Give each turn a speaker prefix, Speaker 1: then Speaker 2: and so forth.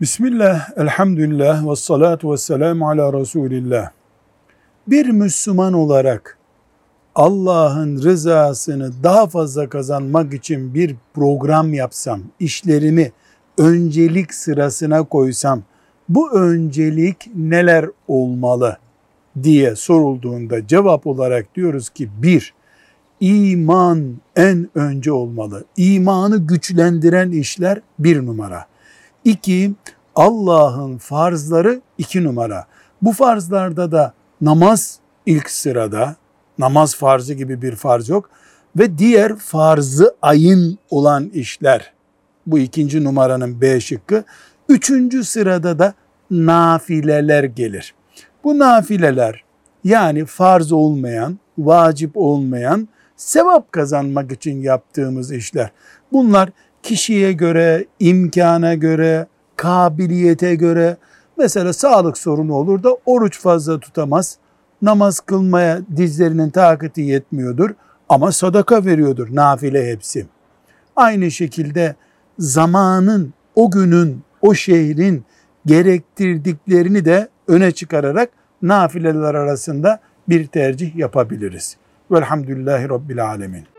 Speaker 1: Bismillah, elhamdülillah ve salatu ve selamu ala Resulillah. Bir Müslüman olarak Allah'ın rızasını daha fazla kazanmak için bir program yapsam, işlerimi öncelik sırasına koysam, bu öncelik neler olmalı diye sorulduğunda cevap olarak diyoruz ki bir, iman en önce olmalı. İmanı güçlendiren işler bir numara. İki, Allah'ın farzları iki numara. Bu farzlarda da namaz ilk sırada, namaz farzı gibi bir farz yok. Ve diğer farzı ayın olan işler, bu ikinci numaranın B şıkkı. Üçüncü sırada da nafileler gelir. Bu nafileler yani farz olmayan, vacip olmayan, sevap kazanmak için yaptığımız işler. Bunlar kişiye göre, imkana göre, kabiliyete göre mesela sağlık sorunu olur da oruç fazla tutamaz. Namaz kılmaya dizlerinin takati yetmiyordur ama sadaka veriyordur nafile hepsi. Aynı şekilde zamanın, o günün, o şehrin gerektirdiklerini de öne çıkararak nafileler arasında bir tercih yapabiliriz. Velhamdülillahi Rabbil Alemin.